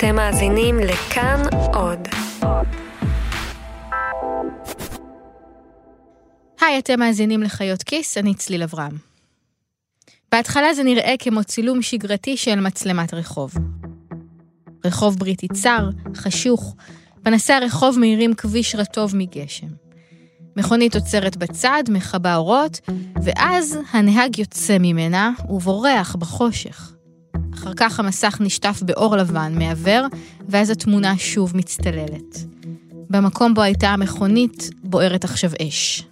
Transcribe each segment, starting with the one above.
אתם מאזינים לכאן עוד. היי, אתם מאזינים לחיות כיס, אני צליל אברהם. בהתחלה זה נראה כמו צילום שגרתי של מצלמת רחוב. רחוב בריטי צר, חשוך, פנסי הרחוב מאירים כביש רטוב מגשם. מכונית עוצרת בצד, מכבה אורות, ואז הנהג יוצא ממנה ובורח בחושך. אחר כך המסך נשטף באור לבן מעוור, ואז התמונה שוב מצטללת. במקום בו הייתה המכונית בוערת עכשיו אש.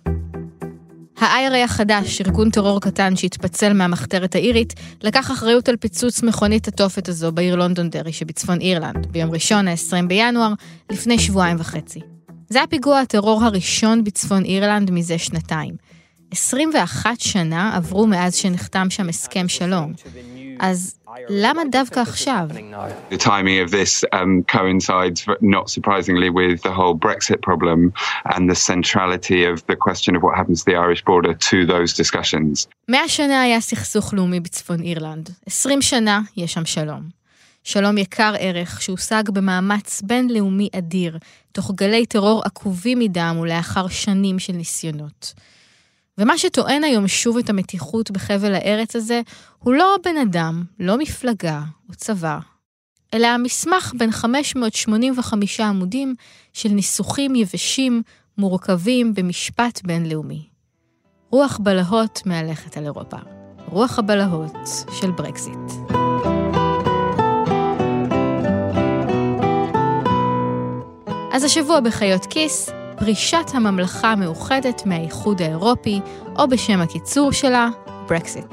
ה-IRA החדש, ארגון טרור קטן שהתפצל מהמחתרת האירית, לקח אחריות על פיצוץ מכונית התופת הזו בעיר לונדונדרי שבצפון אירלנד, ביום ראשון ה-20 בינואר, לפני שבועיים וחצי. זה היה פיגוע הטרור הראשון בצפון אירלנד מזה שנתיים. 21 שנה עברו מאז שנחתם שם הסכם שלום. אז למה דווקא עכשיו? The timing of this um, coincides, not surprisingly, with the whole Brexit problem and the centrality of the question of what happens to the Irish border to those discussions. מאה שנה היה סכסוך לאומי בצפון אירלנד. 20 שנה יש שם שלום. שלום יקר ערך שהושג במאמץ בינלאומי אדיר, תוך גלי טרור עקובים מדם ולאחר שנים של ניסיונות. ומה שטוען היום שוב את המתיחות בחבל הארץ הזה, הוא לא בן אדם, לא מפלגה או צבא, אלא המסמך בין 585 עמודים של ניסוחים יבשים, מורכבים במשפט בינלאומי. רוח בלהות מהלכת על אירופה. רוח הבלהות של ברקזיט. אז השבוע בחיות כיס, פרישת הממלכה המאוחדת מהאיחוד האירופי, או בשם הקיצור שלה, ברקסיט.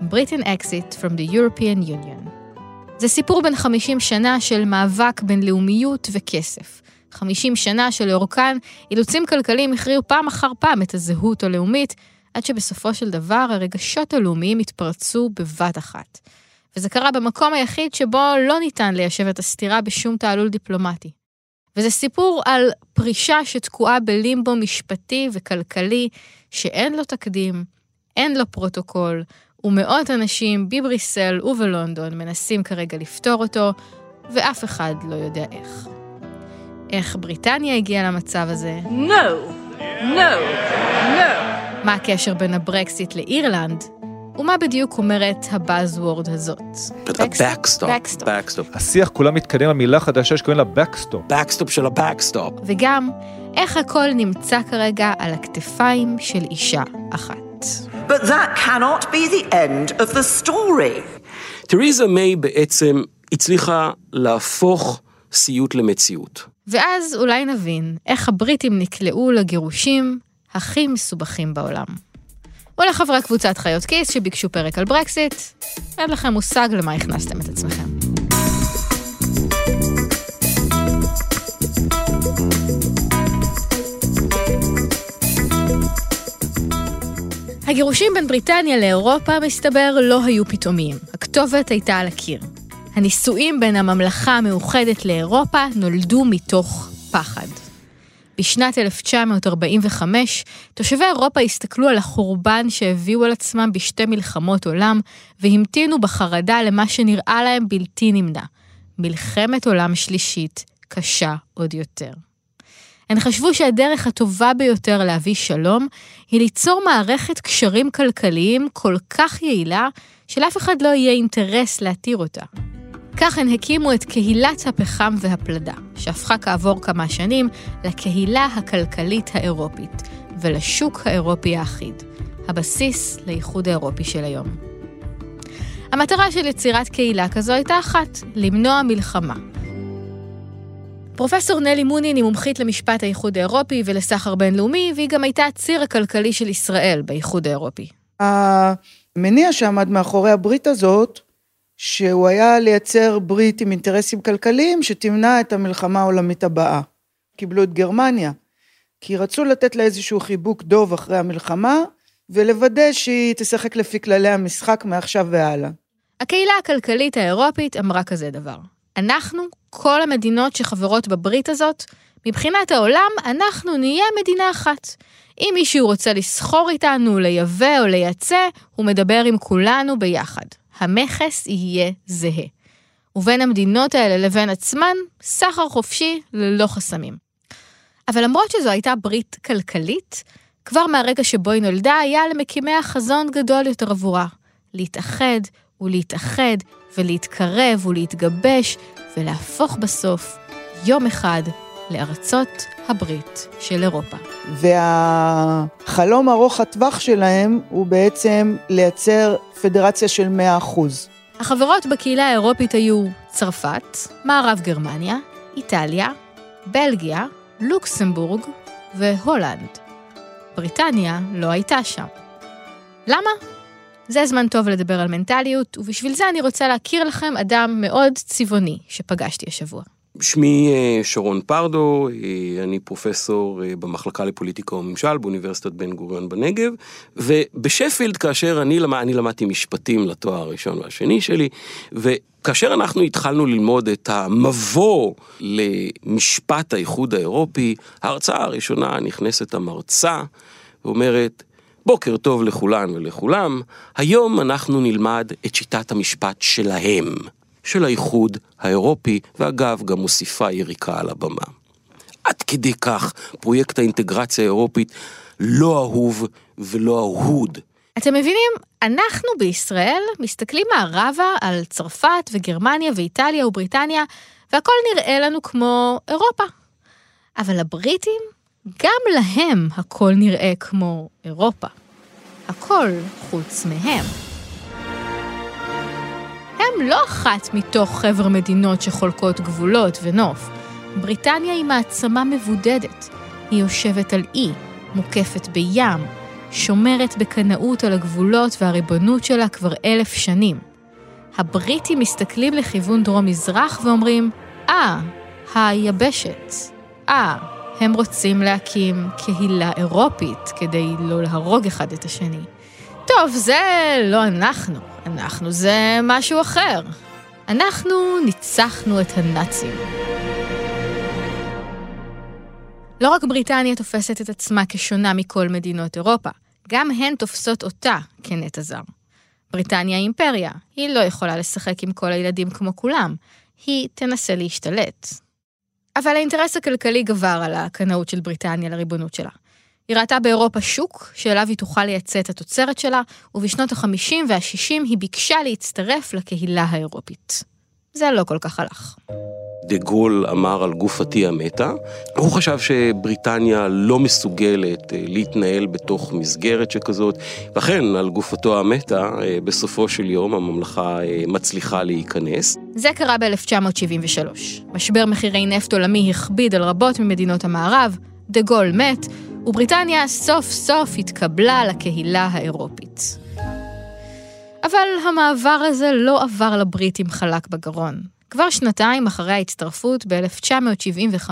Britain Exit from the European Union. זה סיפור בן 50 שנה של מאבק בין לאומיות וכסף. 50 שנה שלאורכן אילוצים כלכליים הכריעו פעם אחר פעם את הזהות הלאומית, עד שבסופו של דבר הרגשות הלאומיים התפרצו בבת אחת. וזה קרה במקום היחיד שבו לא ניתן ליישב את הסתירה בשום תעלול דיפלומטי. וזה סיפור על פרישה שתקועה בלימבו משפטי וכלכלי, שאין לו תקדים, אין לו פרוטוקול, ומאות אנשים בבריסל ובלונדון מנסים כרגע לפתור אותו, ואף אחד לא יודע איך. איך בריטניה הגיעה למצב הזה? No! No! No! מה הקשר בין הברקסיט לאירלנד? ומה בדיוק אומרת ה buzzword הזאת? Backstop. backstop. השיח כולה מתקדם למילה חדשה שקוראים לה Backstop. backstop של ה-backstop. וגם, איך הכל נמצא כרגע על הכתפיים של אישה אחת. But that cannot be the end of the story. תריזה מיי בעצם הצליחה להפוך סיוט למציאות. ואז אולי נבין איך הבריטים נקלעו לגירושים הכי מסובכים בעולם. ולחברי קבוצת חיות כיס שביקשו פרק על ברקסיט, אין לכם מושג למה הכנסתם את עצמכם. הגירושים בין בריטניה לאירופה, מסתבר, לא היו פתאומיים. הכתובת הייתה על הקיר. הנישואים בין הממלכה המאוחדת לאירופה נולדו מתוך פחד. בשנת 1945, תושבי אירופה הסתכלו על החורבן שהביאו על עצמם בשתי מלחמות עולם, והמתינו בחרדה למה שנראה להם בלתי נמנע. מלחמת עולם שלישית, קשה עוד יותר. הן חשבו שהדרך הטובה ביותר להביא שלום היא ליצור מערכת קשרים כלכליים כל כך יעילה, שלאף אחד לא יהיה אינטרס להתיר אותה. כך הן הקימו את קהילת הפחם והפלדה, שהפכה כעבור כמה שנים לקהילה הכלכלית האירופית ולשוק האירופי האחיד, הבסיס לאיחוד האירופי של היום. המטרה של יצירת קהילה כזו הייתה אחת, למנוע מלחמה. פרופסור נלי מונין היא מומחית למשפט האיחוד האירופי ולסחר בינלאומי, והיא גם הייתה הציר הכלכלי של ישראל באיחוד האירופי. המניע שעמד מאחורי הברית הזאת, שהוא היה לייצר ברית עם אינטרסים כלכליים שתמנע את המלחמה העולמית הבאה. קיבלו את גרמניה, כי רצו לתת לה איזשהו חיבוק דוב אחרי המלחמה, ולוודא שהיא תשחק לפי כללי המשחק מעכשיו והלאה. הקהילה הכלכלית האירופית אמרה כזה דבר: אנחנו, כל המדינות שחברות בברית הזאת, מבחינת העולם, אנחנו נהיה מדינה אחת. אם מישהו רוצה לסחור איתנו, לייבא או לייצא, הוא מדבר עם כולנו ביחד. המכס יהיה זהה. ובין המדינות האלה לבין עצמן, סחר חופשי ללא חסמים. אבל למרות שזו הייתה ברית כלכלית, כבר מהרגע שבו היא נולדה היה למקימיה חזון גדול יותר עבורה. להתאחד ולהתאחד ולהתקרב ולהתגבש ולהפוך בסוף, יום אחד, לארצות הברית של אירופה. והחלום ארוך הטווח שלהם הוא בעצם לייצר פדרציה של 100%. החברות בקהילה האירופית היו צרפת, מערב גרמניה, איטליה, בלגיה, לוקסמבורג והולנד. בריטניה לא הייתה שם. למה? זה זמן טוב לדבר על מנטליות, ובשביל זה אני רוצה להכיר לכם אדם מאוד צבעוני שפגשתי השבוע. שמי אה, שרון פרדו, אה, אני פרופסור אה, במחלקה לפוליטיקה וממשל באוניברסיטת בן גוריון בנגב, ובשפילד כאשר אני, למד, אני למדתי משפטים לתואר הראשון והשני שלי, וכאשר אנחנו התחלנו ללמוד את המבוא למשפט האיחוד האירופי, ההרצאה הראשונה נכנסת המרצה ואומרת, בוקר טוב לכולן ולכולם, היום אנחנו נלמד את שיטת המשפט שלהם. של האיחוד האירופי, ואגב, גם מוסיפה יריקה על הבמה. עד כדי כך פרויקט האינטגרציה האירופית לא אהוב ולא אהוד. אתם מבינים, אנחנו בישראל מסתכלים מערבה על צרפת וגרמניה ואיטליה ובריטניה, והכל נראה לנו כמו אירופה. אבל הבריטים, גם להם הכל נראה כמו אירופה. הכל חוץ מהם. הם לא אחת מתוך חבר מדינות שחולקות גבולות ונוף. בריטניה היא מעצמה מבודדת. היא יושבת על אי, מוקפת בים, שומרת בקנאות על הגבולות והריבונות שלה כבר אלף שנים. הבריטים מסתכלים לכיוון דרום-מזרח ואומרים, אה, היבשת. אה, הם רוצים להקים קהילה אירופית כדי לא להרוג אחד את השני. טוב, זה לא אנחנו. אנחנו זה משהו אחר. אנחנו ניצחנו את הנאצים. לא רק בריטניה תופסת את עצמה כשונה מכל מדינות אירופה, גם הן תופסות אותה כנטע זר. בריטניה היא אימפריה, היא לא יכולה לשחק עם כל הילדים כמו כולם, היא תנסה להשתלט. אבל האינטרס הכלכלי גבר על הקנאות של בריטניה לריבונות שלה. היא ראתה באירופה שוק שאליו היא תוכל לייצא את התוצרת שלה, ובשנות ה-50 וה-60 היא ביקשה להצטרף לקהילה האירופית. זה לא כל כך הלך. דה גול אמר על גופתי המתה. הוא חשב שבריטניה לא מסוגלת אה, להתנהל בתוך מסגרת שכזאת, ואכן על גופתו המתה, אה, בסופו של יום הממלכה אה, מצליחה להיכנס. זה קרה ב-1973. משבר מחירי נפט עולמי הכביד על רבות ממדינות המערב, דה גול מת, ובריטניה סוף סוף התקבלה לקהילה האירופית. אבל המעבר הזה לא עבר לבריטים חלק בגרון. כבר שנתיים אחרי ההצטרפות, ב-1975,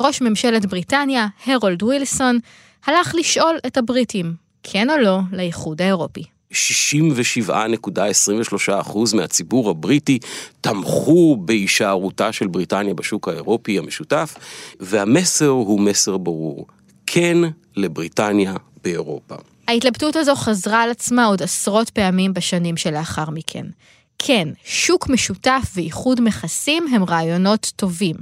ראש ממשלת בריטניה, הרולד ווילסון, הלך לשאול את הבריטים, כן או לא, לאיחוד האירופי. 67.23% מהציבור הבריטי תמכו בהישארותה של בריטניה בשוק האירופי המשותף, והמסר הוא מסר ברור. כן לבריטניה באירופה. ההתלבטות הזו חזרה על עצמה עוד עשרות פעמים בשנים שלאחר מכן. כן, שוק משותף ואיחוד מכסים הם רעיונות טובים.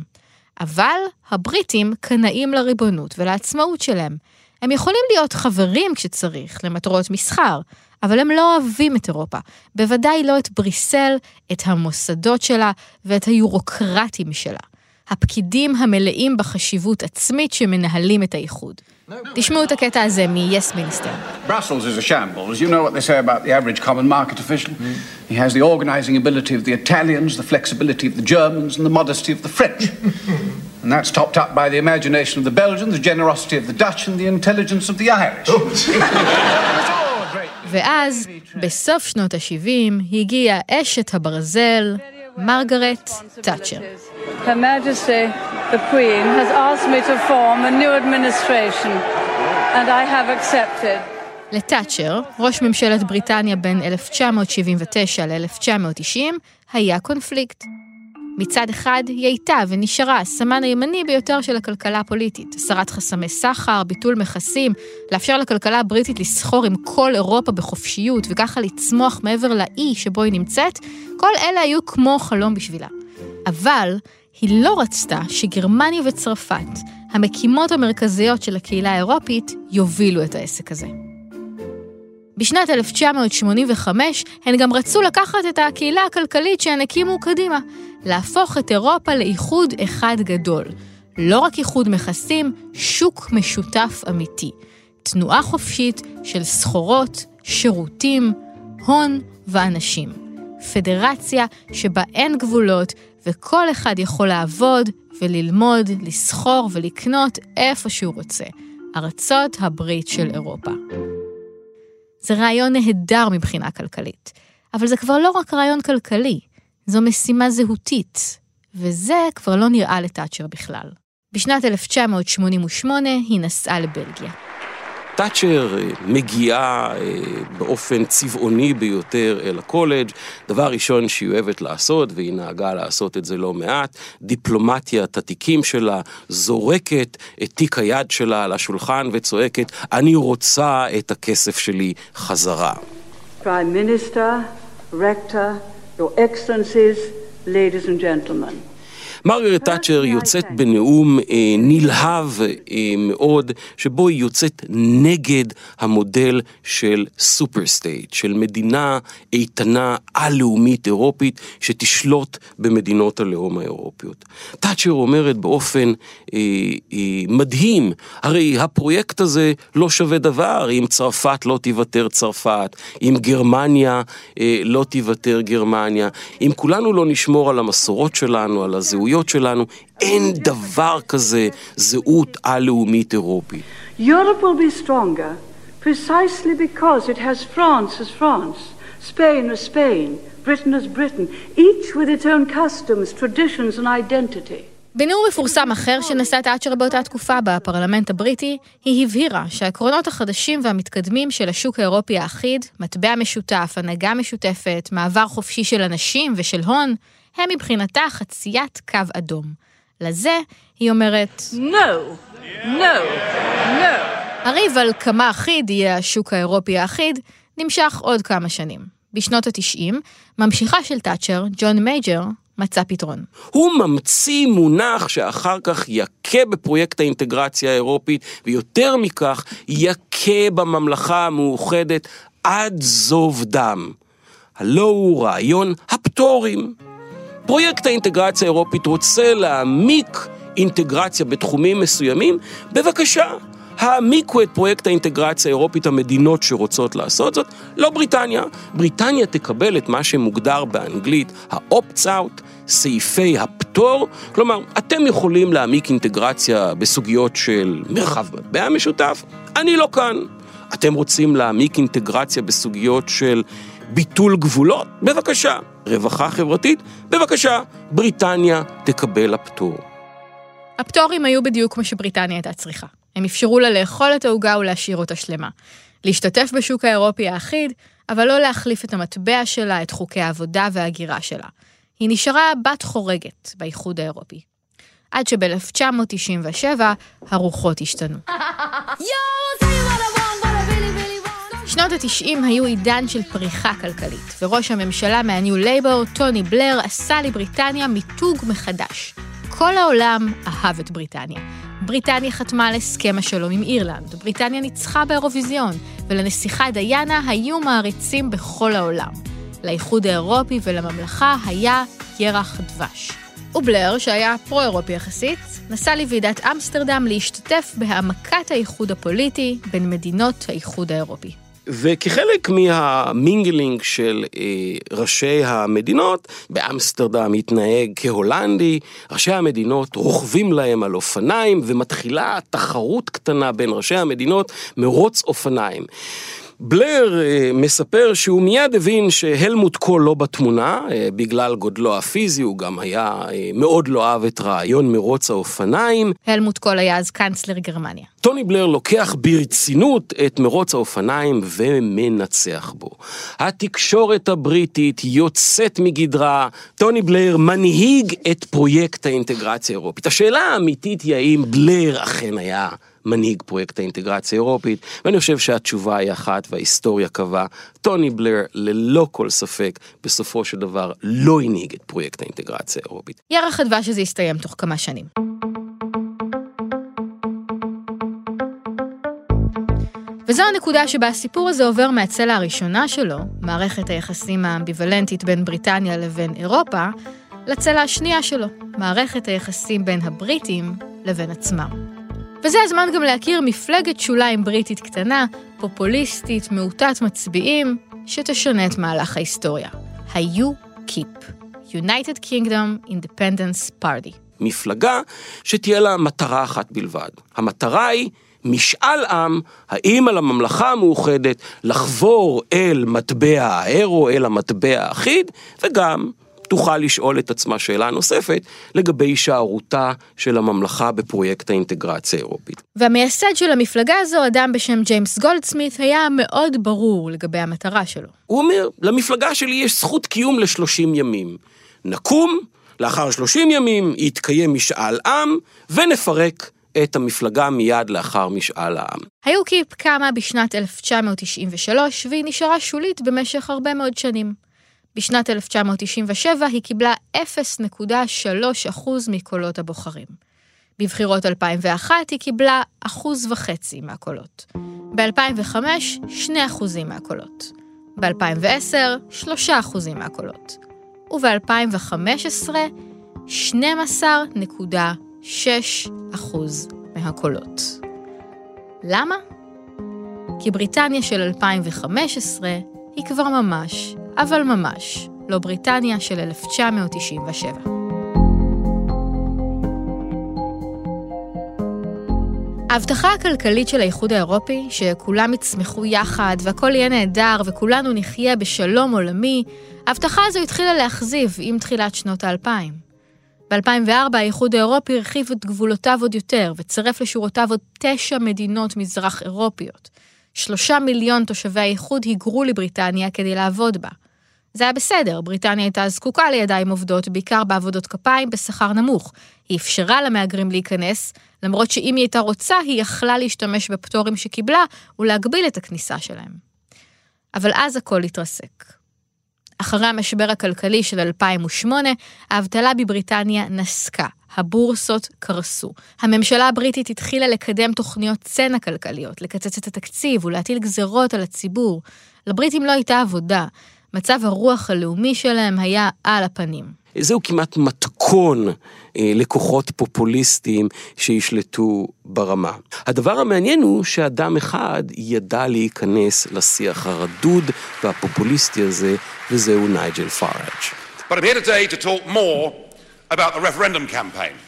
אבל הבריטים קנאים לריבונות ולעצמאות שלהם. הם יכולים להיות חברים כשצריך, למטרות מסחר, אבל הם לא אוהבים את אירופה. בוודאי לא את בריסל, את המוסדות שלה ואת היורוקרטים שלה. הפקידים המלאים בחשיבות עצמית שמנהלים את האיחוד. תשמעו את הקטע הזה מ-yes minister. Brussels is a shambles. You know what they say about the average common market official? He has the organizing ability of the Italians, the flexibility of the Germans, and the modesty of the French. and that's topped up by the imagination of the Belgians, the generosity of the Dutch, and the intelligence of the Irish. ואז, בסוף שנות ה-70, הגיעה אשת הברזל, מרגרט תאצ'ר. Her Majesty, the Queen, has asked me to form a new administration, and I have accepted. לתאצ'ר, ראש ממשלת בריטניה בין 1979 ל-1990, היה קונפליקט. מצד אחד, היא הייתה ונשארה הסמן הימני ביותר של הכלכלה הפוליטית. הסרת חסמי סחר, ביטול מכסים, לאפשר לכלכלה הבריטית לסחור עם כל אירופה בחופשיות וככה לצמוח מעבר לאי שבו היא נמצאת, כל אלה היו כמו חלום בשבילה. אבל היא לא רצתה שגרמניה וצרפת, המקימות המרכזיות של הקהילה האירופית, יובילו את העסק הזה. בשנת 1985 הן גם רצו לקחת את הקהילה הכלכלית שהן הקימו קדימה, להפוך את אירופה לאיחוד אחד גדול. לא רק איחוד מכסים, שוק משותף אמיתי. תנועה חופשית של סחורות, שירותים, הון ואנשים. פדרציה שבה אין גבולות וכל אחד יכול לעבוד וללמוד, לסחור ולקנות איפה שהוא רוצה. ארצות הברית של אירופה. זה רעיון נהדר מבחינה כלכלית, אבל זה כבר לא רק רעיון כלכלי, זו משימה זהותית, וזה כבר לא נראה לתאצ'ר בכלל. בשנת 1988 היא נסעה לבלגיה. תאצ'ר אה, מגיעה אה, באופן צבעוני ביותר אל הקולג', דבר ראשון שהיא אוהבת לעשות, והיא נהגה לעשות את זה לא מעט, דיפלומטיית התיקים שלה, זורקת את תיק היד שלה על השולחן וצועקת, אני רוצה את הכסף שלי חזרה. Prime Minister, Rector, Your Excellencies, Ladies and Gentlemen. מרגרט תאצ'ר יוצאת בנאום אה, נלהב אה, מאוד, שבו היא יוצאת נגד המודל של super state, של מדינה איתנה על-לאומית אירופית שתשלוט במדינות הלאום האירופיות. תאצ'ר אומרת באופן אה, אה, מדהים, הרי הפרויקט הזה לא שווה דבר אם צרפת לא תיוותר צרפת, אם גרמניה אה, לא תיוותר גרמניה, אם כולנו לא נשמור על המסורות שלנו, על הזהות הזהויות שלנו, אין דבר כזה זהות על-לאומית אירופית. Europe will be stronger precisely because it has France as France, Spain as Spain, Britain as Britain, each with its own customs, traditions and identity. בנאום מפורסם אחר שנשא תאצ'ר באותה תקופה בפרלמנט הבריטי, היא הבהירה שהעקרונות החדשים והמתקדמים של השוק האירופי האחיד, מטבע משותף, הנהגה משותפת, מעבר חופשי של אנשים ושל הון, הם מבחינתה חציית קו אדום. לזה היא אומרת... No, no, no. הריב על כמה אחיד יהיה השוק האירופי האחיד נמשך עוד כמה שנים. בשנות ה-90, ממשיכה של תאצ'ר, ג'ון מייג'ר, מצא פתרון. הוא ממציא מונח שאחר כך יכה בפרויקט האינטגרציה האירופית, ויותר מכך, יכה בממלכה המאוחדת עד זוב דם. הלא הוא רעיון הפטורים. פרויקט האינטגרציה האירופית רוצה להעמיק אינטגרציה בתחומים מסוימים, בבקשה, העמיקו את פרויקט האינטגרציה האירופית, המדינות שרוצות לעשות זאת, לא בריטניה. בריטניה תקבל את מה שמוגדר באנגלית ה-opt-out, סעיפי הפטור, כלומר, אתם יכולים להעמיק אינטגרציה בסוגיות של מרחב מטבע משותף, אני לא כאן. אתם רוצים להעמיק אינטגרציה בסוגיות של ביטול גבולות? בבקשה. רווחה חברתית? בבקשה, בריטניה תקבל הפטור. הפטורים היו בדיוק כמו שבריטניה הייתה צריכה. הם אפשרו לה לאכול את העוגה ולהשאיר אותה שלמה. להשתתף בשוק האירופי האחיד, אבל לא להחליף את המטבע שלה, את חוקי העבודה וההגירה שלה. היא נשארה בת חורגת באיחוד האירופי. עד שב-1997 הרוחות השתנו. שנות ה-90 היו עידן של פריחה כלכלית, וראש הממשלה מהניו לייבור, טוני בלר, עשה לבריטניה מיתוג מחדש. כל העולם אהב את בריטניה. בריטניה חתמה על הסכם השלום עם אירלנד, בריטניה ניצחה באירוויזיון, ולנסיכה דיאנה היו מעריצים בכל העולם. לאיחוד האירופי ולממלכה היה ירח דבש. ובלר, שהיה פרו-אירופי יחסית, נסע לוועידת אמסטרדם להשתתף בהעמקת האיחוד הפוליטי בין מדינות האיחוד האירופי. וכחלק מה mingling של אה, ראשי המדינות, באמסטרדם התנהג כהולנדי, ראשי המדינות רוכבים להם על אופניים ומתחילה תחרות קטנה בין ראשי המדינות, מרוץ אופניים. בלר אה, מספר שהוא מיד הבין שהלמוט קול לא בתמונה, אה, בגלל גודלו הפיזי, הוא גם היה אה, מאוד לא אהב את רעיון מרוץ האופניים. הלמוט קול היה אז קאנצלר גרמניה. טוני בלר לוקח ברצינות את מרוץ האופניים ומנצח בו. התקשורת הבריטית יוצאת מגדרה, טוני בלר מנהיג את פרויקט האינטגרציה האירופית. השאלה האמיתית היא האם בלר אכן היה מנהיג פרויקט האינטגרציה האירופית, ואני חושב שהתשובה היא אחת וההיסטוריה קבעה, טוני בלר ללא כל ספק בסופו של דבר לא הנהיג את פרויקט האינטגרציה האירופית. ירח הדבש הזה הסתיים תוך כמה שנים. וזו הנקודה שבה הסיפור הזה עובר מהצלע הראשונה שלו, מערכת היחסים האמביוולנטית בין בריטניה לבין אירופה, לצלע השנייה שלו, מערכת היחסים בין הבריטים לבין עצמם. וזה הזמן גם להכיר מפלגת שוליים בריטית קטנה, פופוליסטית, מעוטת מצביעים, שתשנה את מהלך ההיסטוריה. ה-UKIP, United Kingdom Independence Party. מפלגה שתהיה לה מטרה אחת בלבד. המטרה היא משאל עם, האם על הממלכה המאוחדת לחבור אל מטבע האירו, אל המטבע האחיד, וגם תוכל לשאול את עצמה שאלה נוספת לגבי הישארותה של הממלכה בפרויקט האינטגרציה האירופית. והמייסד של המפלגה הזו, אדם בשם ג'יימס גולדסמית, היה מאוד ברור לגבי המטרה שלו. הוא אומר, למפלגה שלי יש זכות קיום ל-30 ימים. נקום, לאחר 30 ימים יתקיים משאל עם, ונפרק את המפלגה מיד לאחר משאל העם. היוקיפ קמה בשנת 1993, והיא נשארה שולית במשך הרבה מאוד שנים. בשנת 1997 היא קיבלה 0.3% מקולות הבוחרים. בבחירות 2001 היא קיבלה 1.5% מהקולות. ב-2005, 2% מהקולות. ב-2010, 3% מהקולות. וב-2015, 12.6% מהקולות. למה? כי בריטניה של 2015 היא כבר ממש אבל ממש לא בריטניה של 1997. ההבטחה הכלכלית של האיחוד האירופי, שכולם יצמחו יחד והכל יהיה נהדר וכולנו נחיה בשלום עולמי, ההבטחה הזו התחילה להכזיב עם תחילת שנות האלפיים. ב-2004 האיחוד האירופי הרחיב את גבולותיו עוד יותר וצירף לשורותיו עוד תשע מדינות מזרח אירופיות. שלושה מיליון תושבי האיחוד היגרו לבריטניה כדי לעבוד בה. זה היה בסדר, בריטניה הייתה זקוקה לידיים עובדות, בעיקר בעבודות כפיים בשכר נמוך. היא אפשרה למהגרים להיכנס, למרות שאם היא הייתה רוצה, היא יכלה להשתמש בפטורים שקיבלה ולהגביל את הכניסה שלהם. אבל אז הכל התרסק. אחרי המשבר הכלכלי של 2008, האבטלה בבריטניה נסקה, הבורסות קרסו. הממשלה הבריטית התחילה לקדם תוכניות צנע כלכליות, לקצץ את התקציב ולהטיל גזרות על הציבור. לבריטים לא הייתה עבודה, מצב הרוח הלאומי שלהם היה על הפנים. זהו כמעט מתכון אה, לכוחות פופוליסטיים שישלטו ברמה. הדבר המעניין הוא שאדם אחד ידע להיכנס לשיח הרדוד והפופוליסטי הזה, וזהו נייג'ל פאראג'.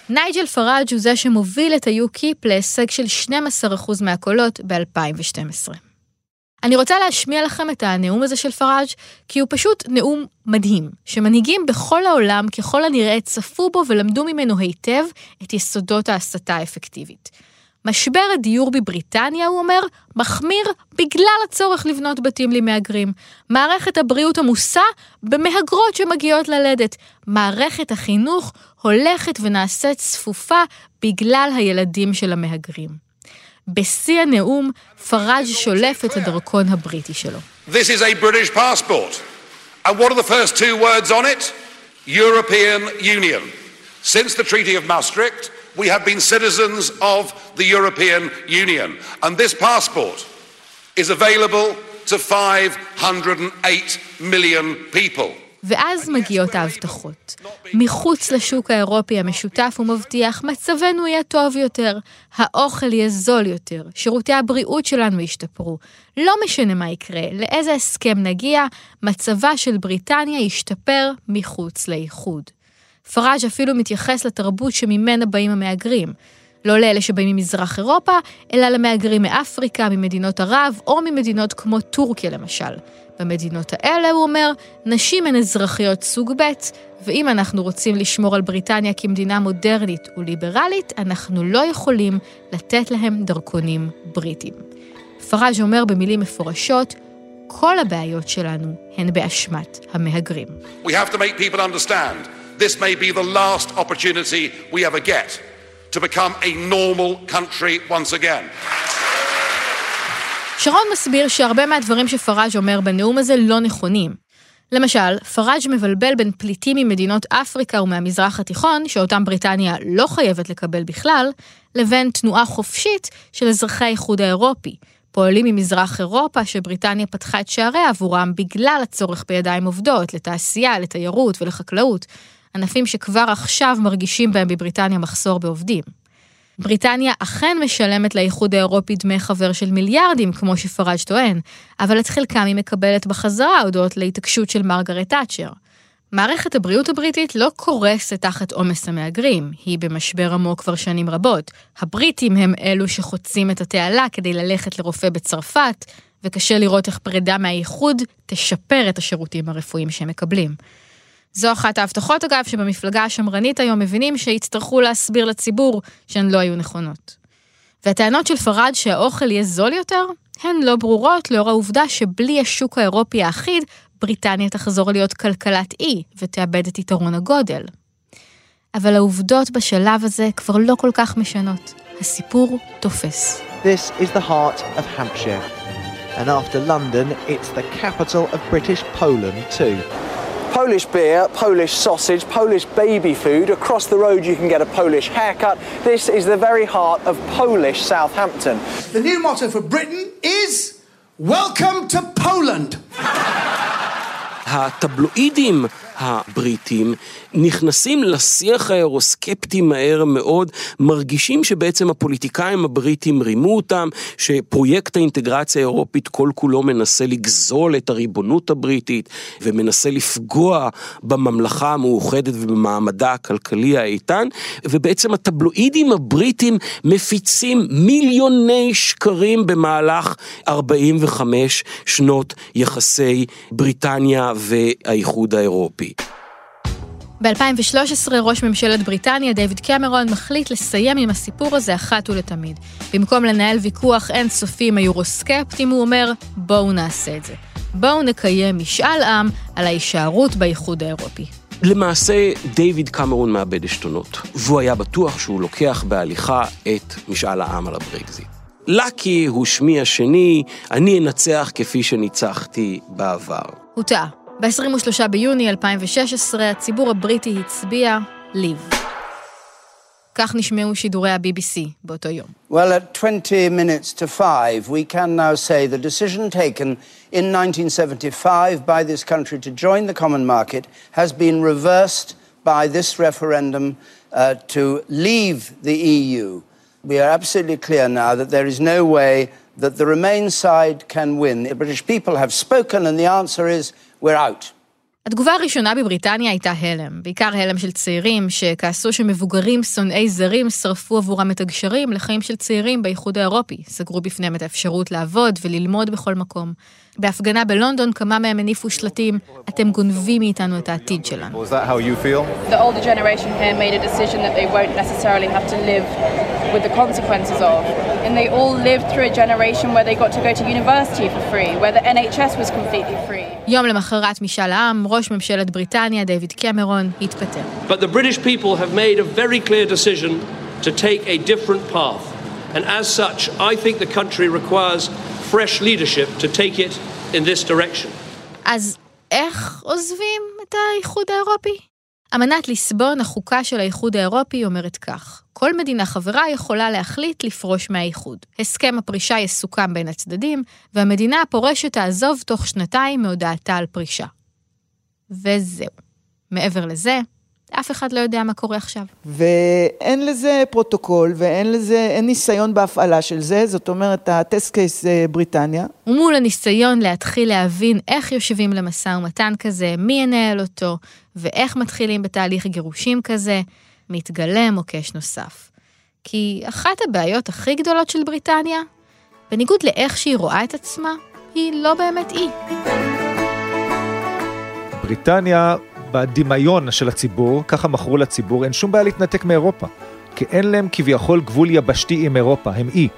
נייג'ל פאראג' הוא זה שמוביל את היוקיפ להישג של 12% מהקולות ב-2012. אני רוצה להשמיע לכם את הנאום הזה של פראג' כי הוא פשוט נאום מדהים, שמנהיגים בכל העולם ככל הנראה צפו בו ולמדו ממנו היטב את יסודות ההסתה האפקטיבית. משבר הדיור בבריטניה, הוא אומר, מחמיר בגלל הצורך לבנות בתים למהגרים. מערכת הבריאות עמוסה במהגרות שמגיעות ללדת. מערכת החינוך הולכת ונעשית צפופה בגלל הילדים של המהגרים. בשיא הנאום, פראג' שולף את הדרכון הבריטי שלו. This is a British passport. And what are the first two words on it? European Union. Since the Treaty of Maastricht, we have been citizens of the European Union. And this passport is available to 508 million people. ואז מגיעות ההבטחות. מחוץ לשוק האירופי המשותף הוא מבטיח, מצבנו יהיה טוב יותר, האוכל יהיה זול יותר, שירותי הבריאות שלנו ישתפרו. לא משנה מה יקרה, לאיזה הסכם נגיע, מצבה של בריטניה ישתפר מחוץ לאיחוד. פראז' אפילו מתייחס לתרבות שממנה באים המהגרים. לא לאלה שבאים ממזרח אירופה, אלא למהגרים מאפריקה, ממדינות ערב, או ממדינות כמו טורקיה למשל. במדינות האלה, הוא אומר, נשים הן אזרחיות סוג ב', ואם אנחנו רוצים לשמור על בריטניה כמדינה מודרנית וליברלית, אנחנו לא יכולים לתת להם דרכונים בריטים. פראז' אומר במילים מפורשות, כל הבעיות שלנו הן באשמת המהגרים. We have to make this may be the last opportunity we ever get to become a normal country once again. שרון מסביר שהרבה מהדברים שפראז' אומר בנאום הזה לא נכונים. למשל, פראז' מבלבל בין פליטים ממדינות אפריקה ומהמזרח התיכון, שאותם בריטניה לא חייבת לקבל בכלל, לבין תנועה חופשית של אזרחי האיחוד האירופי, פועלים ממזרח אירופה שבריטניה פתחה את שעריה עבורם בגלל הצורך בידיים עובדות, לתעשייה, לתיירות ולחקלאות, ענפים שכבר עכשיו מרגישים בהם בבריטניה מחסור בעובדים. בריטניה אכן משלמת לאיחוד האירופי דמי חבר של מיליארדים, כמו שפראג' טוען, אבל את חלקם היא מקבלת בחזרה הודות להתעקשות של מרגרט תאצ'ר. מערכת הבריאות הבריטית לא קורסת תחת עומס המהגרים, היא במשבר עמוק כבר שנים רבות. הבריטים הם אלו שחוצים את התעלה כדי ללכת לרופא בצרפת, וקשה לראות איך פרידה מהאיחוד תשפר את השירותים הרפואיים שהם מקבלים. זו אחת ההבטחות, אגב, שבמפלגה השמרנית היום מבינים שיצטרכו להסביר לציבור שהן לא היו נכונות. והטענות של פראד שהאוכל יהיה זול יותר, הן לא ברורות לאור העובדה שבלי השוק האירופי האחיד, בריטניה תחזור להיות כלכלת אי ותאבד את יתרון הגודל. אבל העובדות בשלב הזה כבר לא כל כך משנות. הסיפור תופס. This is the heart of Hampshire. And after London, it's the capital of British Poland too. Polish beer, Polish sausage, Polish baby food. Across the road, you can get a Polish haircut. This is the very heart of Polish Southampton. The new motto for Britain is Welcome to Poland. הטבלואידים הבריטים נכנסים לשיח האירוסקפטי מהר מאוד, מרגישים שבעצם הפוליטיקאים הבריטים רימו אותם, שפרויקט האינטגרציה האירופית כל כולו מנסה לגזול את הריבונות הבריטית ומנסה לפגוע בממלכה המאוחדת ובמעמדה הכלכלי האיתן, ובעצם הטבלואידים הבריטים מפיצים מיליוני שקרים במהלך 45 שנות יחסי בריטניה והאיחוד האירופי. ב-2013 ראש ממשלת בריטניה, דיוויד קמרון, מחליט לסיים עם הסיפור הזה אחת ולתמיד. במקום לנהל ויכוח אינסופי עם היורוסקפטים, הוא אומר, בואו נעשה את זה. בואו נקיים משאל עם על ההישארות באיחוד האירופי. למעשה, דיוויד קמרון מאבד עשתונות, והוא היה בטוח שהוא לוקח בהליכה את משאל העם על הברקזיט. לקי הוא שמי השני, אני אנצח כפי שניצחתי בעבר. הוא טעה. ב-23 ביוני 2016 הציבור הבריטי הצביע ליב. כך נשמעו שידורי ה-BBC באותו יום. Well, at 20 minutes to 5, we can now say the decision taken in 1975 by this country to join the common market has been reversed by this referendum uh, to leave the EU. We are absolutely clear now that there is no way that the Remain side can win. The British people have spoken, and the answer is we're out. התגובה הראשונה בבריטניה הייתה הלם, בעיקר הלם של צעירים שכעסו שמבוגרים שונאי זרים שרפו עבורם את הגשרים לחיים של צעירים באיחוד האירופי, סגרו בפניהם את האפשרות לעבוד וללמוד בכל מקום. בהפגנה בלונדון כמה מהם הניפו שלטים, אתם גונבים מאיתנו את העתיד שלנו. with the consequences of. And they all lived through a generation where they got to go to university for free, where the NHS was completely free. יום למחרת משאל העם, ראש ממשלת בריטניה, דיוויד קמרון, התפטר. But the British people have made a very clear decision to take a different path. And as such, I think the country requires fresh leadership to take it in this direction. אז איך עוזבים את האיחוד האירופי? אמנת ליסבון, החוקה של האיחוד האירופי, אומרת כך: כל מדינה חברה יכולה להחליט לפרוש מהאיחוד. הסכם הפרישה יסוכם בין הצדדים, והמדינה הפורשת תעזוב תוך שנתיים מהודעתה על פרישה. וזהו. מעבר לזה, אף אחד לא יודע מה קורה עכשיו. ואין לזה פרוטוקול ואין לזה, אין ניסיון בהפעלה של זה, זאת אומרת, ה test case בריטניה. ומול הניסיון להתחיל להבין איך יושבים למשא ומתן כזה, מי ינהל אותו, ואיך מתחילים בתהליך גירושים כזה, מתגלה מוקש נוסף. כי אחת הבעיות הכי גדולות של בריטניה, בניגוד לאיך שהיא רואה את עצמה, היא לא באמת אי. בריטניה, בדמיון של הציבור, ככה מכרו לציבור, אין שום בעיה להתנתק מאירופה. כי אין להם כביכול גבול יבשתי עם אירופה, הם אי.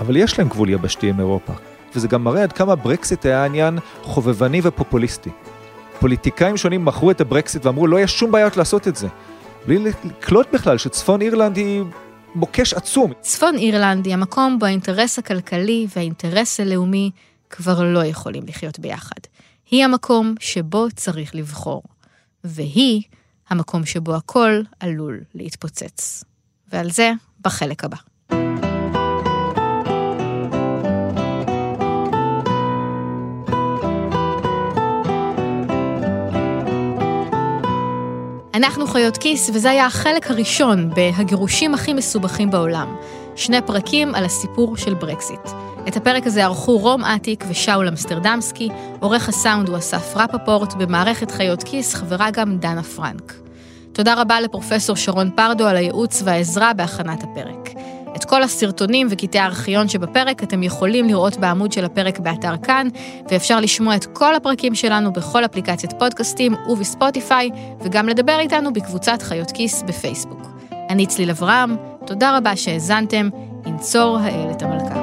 אבל יש להם גבול יבשתי עם אירופה. וזה גם מראה עד כמה ברקסיט היה עניין חובבני ופופוליסטי. פוליטיקאים שונים מכרו את הברקסיט ואמרו לא יש שום בעיות לעשות את זה. בלי לקלוט בכלל שצפון אירלנד היא מוקש עצום. צפון אירלנד היא המקום בו האינטרס הכלכלי והאינטרס הלאומי כבר לא יכולים לחיות ביחד. היא המקום שבו צריך לבחור. והיא המקום שבו הכל עלול להתפוצץ. ועל זה בחלק הבא. אנחנו חיות כיס, וזה היה החלק הראשון ב"הגירושים הכי מסובכים בעולם". שני פרקים על הסיפור של ברקסיט. את הפרק הזה ערכו רום אטיק ושאול אמסטרדמסקי, עורך הסאונד הוא אסף רפפורט, במערכת חיות כיס חברה גם דנה פרנק. תודה רבה לפרופסור שרון פרדו על הייעוץ והעזרה בהכנת הפרק. את כל הסרטונים וקטעי הארכיון שבפרק אתם יכולים לראות בעמוד של הפרק באתר כאן, ואפשר לשמוע את כל הפרקים שלנו בכל אפליקציית פודקאסטים ובספוטיפיי, וגם לדבר איתנו בקבוצת חיות כיס בפייסבוק. אני צליל אברהם, תודה רבה שהאזנתם, ינצור האל את המלאכים.